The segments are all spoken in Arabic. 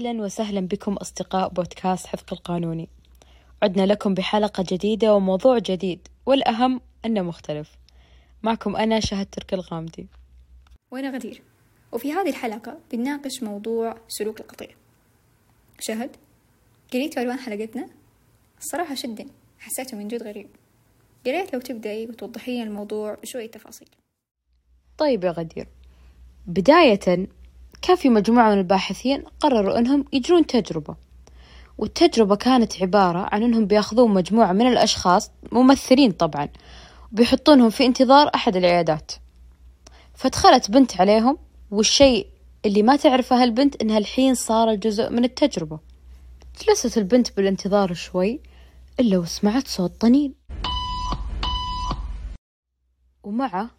أهلا وسهلا بكم أصدقاء بودكاست حذق القانوني. عدنا لكم بحلقة جديدة وموضوع جديد والأهم أنه مختلف. معكم أنا شهد ترك الغامدي. وأنا غدير. وفي هذه الحلقة بنناقش موضوع سلوك القطيع. شهد قريت عنوان حلقتنا؟ الصراحة شدني حسيته من جد غريب. قريت لو تبدأي وتوضحين الموضوع بشوية تفاصيل. طيب يا غدير بداية كان في مجموعة من الباحثين قرروا أنهم يجرون تجربة. والتجربة كانت عبارة عن أنهم بيأخذون مجموعة من الأشخاص ممثلين طبعا وبيحطونهم في انتظار أحد العيادات. فدخلت بنت عليهم والشيء اللي ما تعرفه هالبنت إنها الحين صار جزء من التجربة. جلست البنت بالانتظار شوي إلا وسمعت صوت طنين. ومعه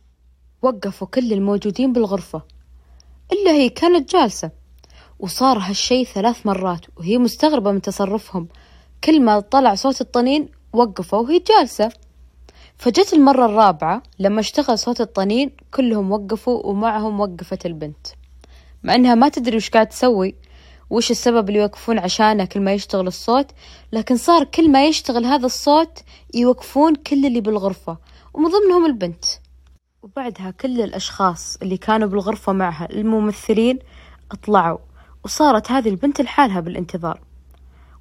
وقفوا كل الموجودين بالغرفة. إلا هي كانت جالسة. وصار هالشي ثلاث مرات وهي مستغربة من تصرفهم. كل ما طلع صوت الطنين وقفوا وهي جالسة. فجت المرة الرابعة لما اشتغل صوت الطنين كلهم وقفوا ومعهم وقفت البنت. مع إنها ما تدري وش قاعد تسوي وش السبب اللي يوقفون عشانه كل ما يشتغل الصوت. لكن صار كل ما يشتغل هذا الصوت يوقفون كل اللي بالغرفة ومن ضمنهم البنت. وبعدها كل الأشخاص اللي كانوا بالغرفة معها الممثلين اطلعوا. وصارت هذه البنت لحالها بالانتظار.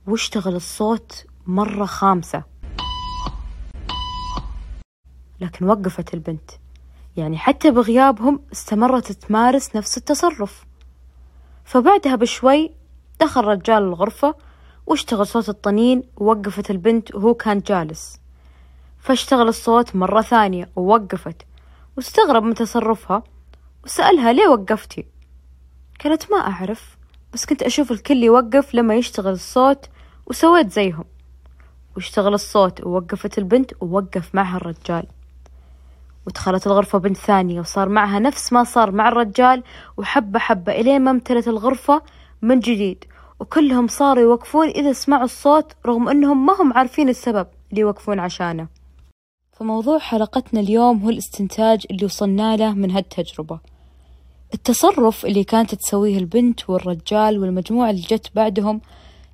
واشتغل الصوت مرة خامسة. لكن وقفت البنت. يعني حتى بغيابهم استمرت تمارس نفس التصرف. فبعدها بشوي دخل رجال الغرفة واشتغل صوت الطنين ووقفت البنت وهو كان جالس. فاشتغل الصوت مرة ثانية ووقفت. واستغرب من تصرفها وسألها ليه وقفتي؟ قالت ما أعرف بس كنت أشوف الكل يوقف لما يشتغل الصوت وسويت زيهم. واشتغل الصوت ووقفت البنت ووقف معها الرجال. ودخلت الغرفة بنت ثانية وصار معها نفس ما صار مع الرجال وحبة حبة إلين ما امتلت الغرفة من جديد. وكلهم صاروا يوقفون إذا سمعوا الصوت رغم أنهم ما هم عارفين السبب اللي يوقفون عشانه. فموضوع حلقتنا اليوم هو الاستنتاج اللي وصلنا له من هالتجربة. التصرف اللي كانت تسويه البنت والرجال والمجموعة اللي جت بعدهم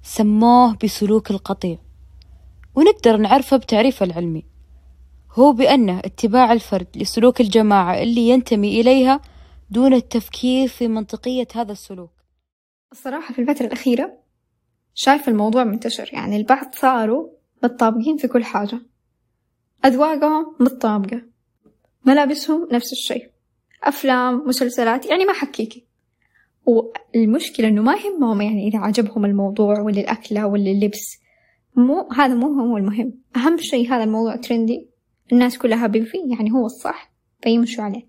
سموه بسلوك القطيع. ونقدر نعرفه بتعريفه العلمي. هو بأنه اتباع الفرد لسلوك الجماعة اللي ينتمي إليها دون التفكير في منطقية هذا السلوك. الصراحة في الفترة الأخيرة شايف الموضوع منتشر. يعني البعض صاروا متطابقين في كل حاجة. أذواقهم متطابقة. ملابسهم نفس الشيء. أفلام مسلسلات يعني ما حكيكي والمشكلة إنه ما يهمهم يعني إذا عجبهم الموضوع ولا الأكلة ولا اللبس مو هذا مو هو المهم. أهم شيء هذا الموضوع ترندي. الناس كلها حابين فيه يعني هو الصح. فيمشوا عليه.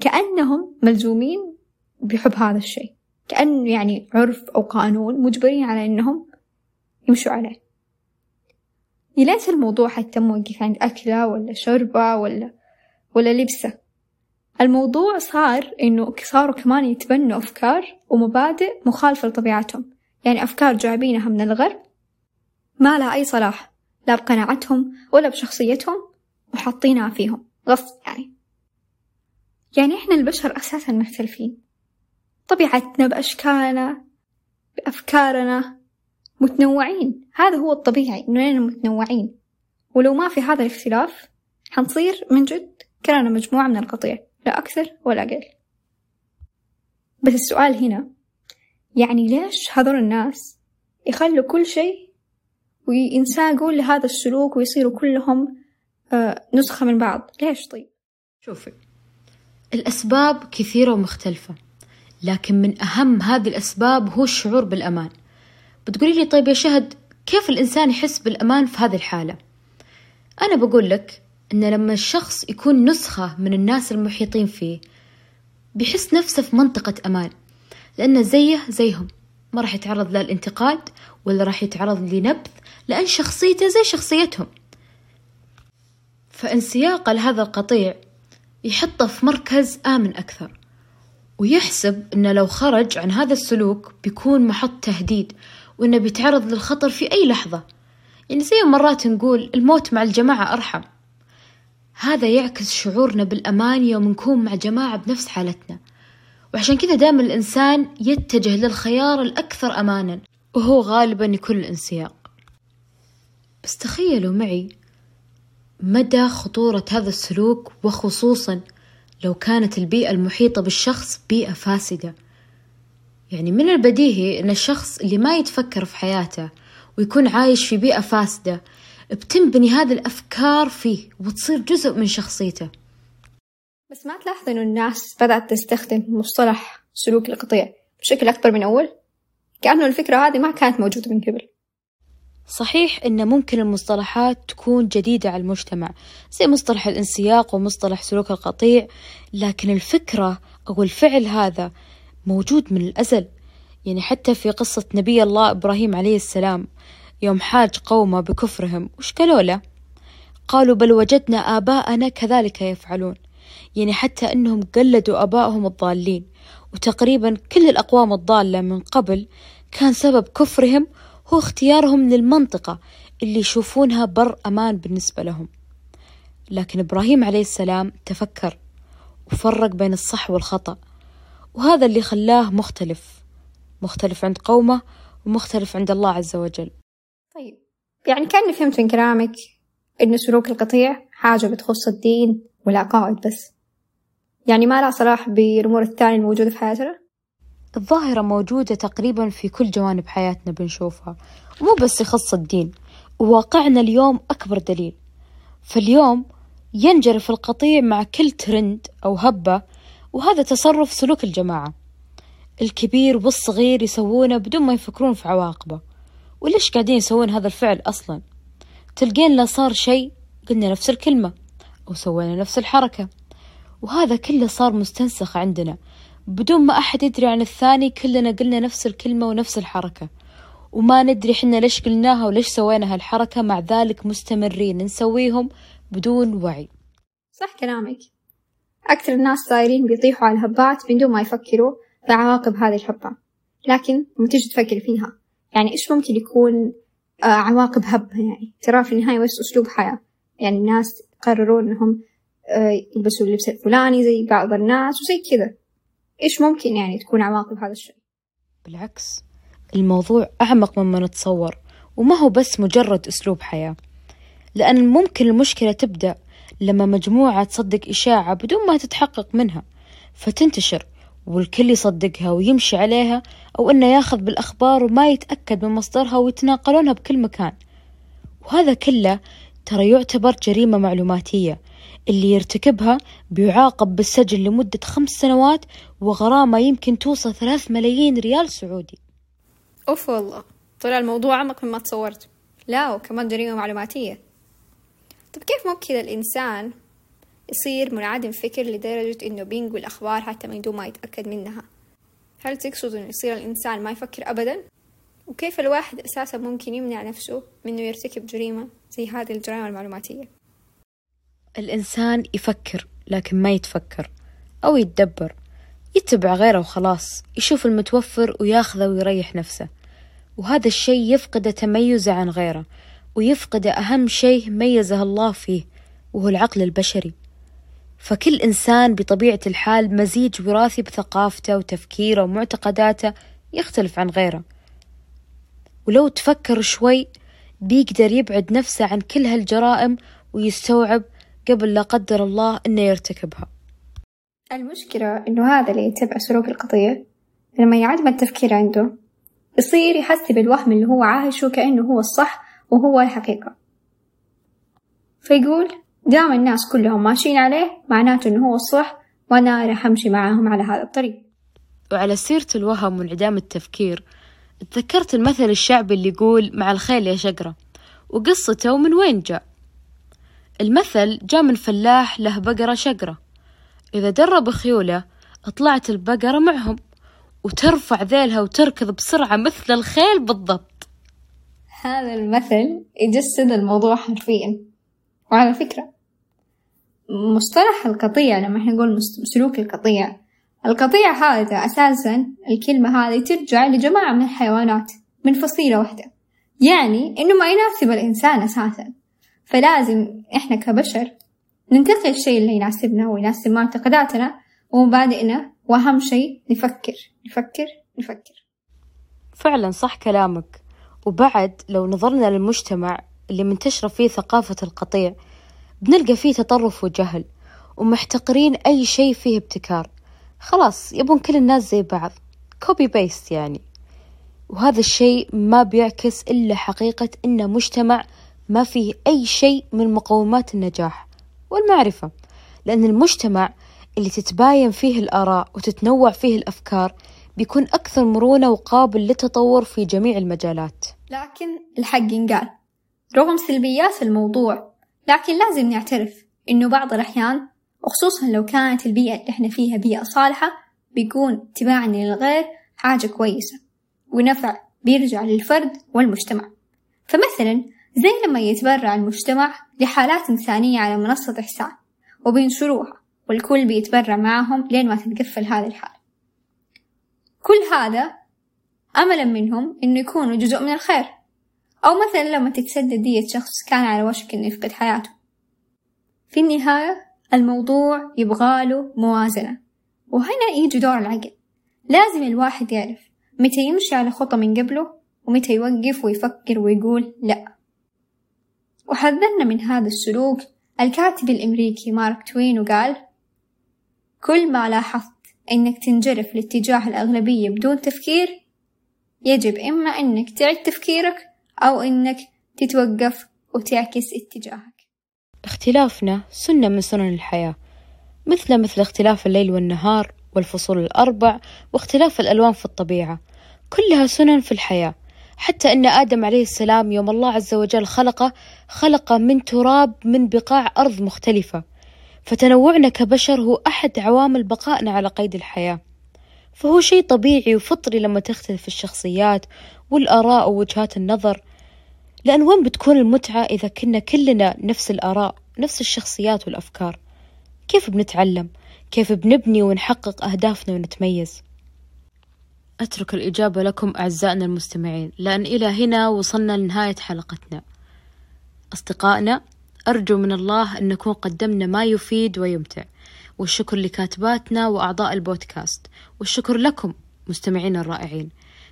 كأنهم ملزومين بحب هذا الشيء. كأنه يعني عرف أو قانون مجبرين على إنهم يمشوا عليه. ليس الموضوع حتى موقف عند أكلة ولا شربة ولا ولا لبسة. الموضوع صار إنه صاروا كمان يتبنوا أفكار ومبادئ مخالفة لطبيعتهم. يعني أفكار جايبينها من الغرب ما لها أي صلاح لا بقناعتهم ولا بشخصيتهم وحاطينها فيهم. غصب يعني. يعني إحنا البشر أساسا مختلفين. طبيعتنا بأشكالنا بأفكارنا متنوعين. هذا هو الطبيعي إننا متنوعين. ولو ما في هذا الاختلاف حنصير من جد كلنا مجموعة من القطيع لا أكثر ولا أقل. بس السؤال هنا يعني ليش هذول الناس يخلوا كل شيء وينساقوا لهذا السلوك ويصيروا كلهم آه نسخة من بعض؟ ليش طيب؟ شوفي الأسباب كثيرة ومختلفة لكن من أهم هذه الأسباب هو الشعور بالأمان. بتقولي لي طيب يا شهد كيف الإنسان يحس بالأمان في هذه الحالة؟ أنا بقول لك إن لما الشخص يكون نسخة من الناس المحيطين فيه بيحس نفسه في منطقة أمان لأنه زيه زيهم ما راح يتعرض للانتقاد ولا راح يتعرض لنبذ لأن شخصيته زي شخصيتهم فانسياقه لهذا القطيع يحطه في مركز آمن أكثر ويحسب إنه لو خرج عن هذا السلوك بيكون محط تهديد وإنه بيتعرض للخطر في أي لحظة. يعني زي مرات نقول الموت مع الجماعة أرحم. هذا يعكس شعورنا بالأمان يوم نكون مع جماعة بنفس حالتنا. وعشان كذا دائما الإنسان يتجه للخيار الأكثر أمانا وهو غالبا يكون الانسياق. بس تخيلوا معي مدى خطورة هذا السلوك وخصوصا لو كانت البيئة المحيطة بالشخص بيئة فاسدة. يعني من البديهي أن الشخص اللي ما يتفكر في حياته ويكون عايش في بيئة فاسدة بتنبني هذه الأفكار فيه وتصير جزء من شخصيته بس ما تلاحظ إنه الناس بدأت تستخدم مصطلح سلوك القطيع بشكل أكبر من أول؟ كأنه الفكرة هذه ما كانت موجودة من قبل صحيح إن ممكن المصطلحات تكون جديدة على المجتمع زي مصطلح الانسياق ومصطلح سلوك القطيع لكن الفكرة أو الفعل هذا موجود من الأزل. يعني حتى في قصة نبي الله إبراهيم عليه السلام يوم حاج قومه بكفرهم وش قالوا له؟ قالوا بل وجدنا آباءنا كذلك يفعلون. يعني حتى أنهم قلدوا آبائهم الضالين. وتقريبا كل الأقوام الضالة من قبل كان سبب كفرهم هو اختيارهم للمنطقة اللي يشوفونها بر أمان بالنسبة لهم. لكن إبراهيم عليه السلام تفكر وفرق بين الصح والخطأ. وهذا اللي خلاه مختلف مختلف عند قومه ومختلف عند الله عز وجل. طيب يعني كأني فهمت من كلامك إن سلوك القطيع حاجة بتخص الدين والعقائد بس. يعني ما لها صلاح بالأمور الثانية الموجودة في حياتنا؟ الظاهرة موجودة تقريبا في كل جوانب حياتنا بنشوفها مو بس يخص الدين وواقعنا اليوم أكبر دليل. فاليوم ينجرف القطيع مع كل ترند أو هبة وهذا تصرف سلوك الجماعة. الكبير والصغير يسوونه بدون ما يفكرون في عواقبه. وليش قاعدين يسوون هذا الفعل أصلا؟ تلقين لا صار شيء قلنا نفس الكلمة أو سوينا نفس الحركة. وهذا كله صار مستنسخ عندنا. بدون ما أحد يدري عن الثاني كلنا قلنا نفس الكلمة ونفس الحركة. وما ندري حنا ليش قلناها وليش سوينا هالحركة مع ذلك مستمرين نسويهم بدون وعي. صح كلامك. أكثر الناس صايرين بيطيحوا على الهبات بدون ما يفكروا في عواقب هذه الهبة. لكن لما تيجي تفكر فيها يعني إيش ممكن يكون آه عواقب هبة يعني؟ ترى في النهاية بس أسلوب حياة. يعني الناس قرروا إنهم آه يلبسوا اللبس الفلاني زي بعض الناس وزي كذا. إيش ممكن يعني تكون عواقب هذا الشيء؟ بالعكس الموضوع أعمق مما نتصور وما هو بس مجرد أسلوب حياة. لأن ممكن المشكلة تبدأ لما مجموعة تصدق إشاعة بدون ما تتحقق منها فتنتشر والكل يصدقها ويمشي عليها أو إنه ياخذ بالأخبار وما يتأكد من مصدرها ويتناقلونها بكل مكان. وهذا كله ترى يعتبر جريمة معلوماتية اللي يرتكبها بيعاقب بالسجن لمدة خمس سنوات وغرامة يمكن توصل ثلاث ملايين ريال سعودي. أوف والله طلع الموضوع أعمق مما تصورت. لا وكمان جريمة معلوماتية. طب كيف ممكن الإنسان يصير منعدم فكر لدرجة إنه بينقل أخبار حتى من دون ما يتأكد منها هل تقصد إنه يصير الإنسان ما يفكر أبدا؟ وكيف الواحد أساسا ممكن يمنع نفسه من إنه يرتكب جريمة زي هذه الجرائم المعلوماتية؟ الإنسان يفكر لكن ما يتفكر أو يتدبر يتبع غيره وخلاص يشوف المتوفر وياخذه ويريح نفسه وهذا الشيء يفقد تميزه عن غيره ويفقد أهم شيء ميزه الله فيه وهو العقل البشري. فكل إنسان بطبيعة الحال مزيج وراثي بثقافته وتفكيره ومعتقداته يختلف عن غيره. ولو تفكر شوي بيقدر يبعد نفسه عن كل هالجرائم ويستوعب قبل لا قدر الله إنه يرتكبها. المشكلة إنه هذا اللي يتبع سلوك القطيع لما يعدم التفكير عنده يصير يحس بالوهم اللي هو عايشه كأنه هو الصح وهو الحقيقة. فيقول دام الناس كلهم ماشيين عليه معناته إنه هو الصح وأنا راح أمشي معاهم على هذا الطريق. وعلى سيرة الوهم وانعدام التفكير تذكرت المثل الشعبي اللي يقول مع الخيل يا شقرة وقصته من وين جاء؟ المثل جاء من فلاح له بقرة شقرة إذا درب خيوله طلعت البقرة معهم وترفع ذيلها وتركض بسرعة مثل الخيل بالضبط. هذا المثل يجسد الموضوع حرفيا. وعلى فكرة مصطلح القطيع لما إحنا نقول سلوك القطيع القطيع هذا أساسا الكلمة هذه ترجع لجماعة من الحيوانات من فصيلة واحدة. يعني إنه ما يناسب الإنسان أساسا. فلازم إحنا كبشر ننتقي الشيء اللي يناسبنا ويناسب معتقداتنا ومبادئنا وأهم شيء نفكر نفكر نفكر. فعلا صح كلامك. وبعد لو نظرنا للمجتمع اللي منتشرة فيه ثقافة القطيع بنلقى فيه تطرف وجهل ومحتقرين أي شيء فيه ابتكار. خلاص يبون كل الناس زي بعض. copy paste يعني. وهذا الشيء ما بيعكس إلا حقيقة إنه مجتمع ما فيه أي شيء من مقومات النجاح والمعرفة. لأن المجتمع اللي تتباين فيه الآراء وتتنوع فيه الأفكار بيكون أكثر مرونة وقابل للتطور في جميع المجالات. لكن الحق ينقال. رغم سلبيات الموضوع لكن لازم نعترف إنه بعض الأحيان وخصوصا لو كانت البيئة اللي إحنا فيها بيئة صالحة بيكون تباعنا للغير حاجة كويسة ونفع بيرجع للفرد والمجتمع. فمثلا زي لما يتبرع المجتمع لحالات إنسانية على منصة إحسان وبينشروها والكل بيتبرع معهم لين ما تتقفل هذه الحالة. كل هذا أملا منهم إنه يكونوا جزء من الخير. أو مثلا لما تتسدد دية شخص كان على وشك إنه يفقد حياته. في النهاية الموضوع يبغاله موازنة. وهنا يجي دور العقل. لازم الواحد يعرف متى يمشي على خطة من قبله ومتى يوقف ويفكر ويقول لأ. وحذرنا من هذا السلوك. الكاتب الأمريكي مارك توين وقال كل ما لاحظت أنك تنجرف لاتجاه الأغلبية بدون تفكير يجب إما أنك تعيد تفكيرك أو أنك تتوقف وتعكس اتجاهك. اختلافنا سنة من سنن الحياة مثل مثل اختلاف الليل والنهار والفصول الأربع واختلاف الألوان في الطبيعة كلها سنن في الحياة. حتى أن آدم عليه السلام يوم الله عز وجل خلقه خلقه من تراب من بقاع أرض مختلفة فتنوعنا كبشر هو أحد عوامل بقائنا على قيد الحياة. فهو شيء طبيعي وفطري لما تختلف الشخصيات والآراء ووجهات النظر لأن وين بتكون المتعة إذا كنا كلنا نفس الآراء نفس الشخصيات والأفكار؟ كيف بنتعلم؟ كيف بنبني ونحقق أهدافنا ونتميز؟ أترك الإجابة لكم أعزائنا المستمعين لأن إلى هنا وصلنا لنهاية حلقتنا. أصدقائنا أرجو من الله أن نكون قدمنا ما يفيد ويمتع. والشكر لكاتباتنا وأعضاء البودكاست. والشكر لكم مستمعين الرائعين.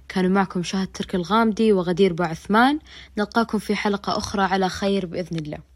كانوا معكم شاهد ترك الغامدي وغدير باعثمان نلقاكم في حلقة أخرى على خير بإذن الله.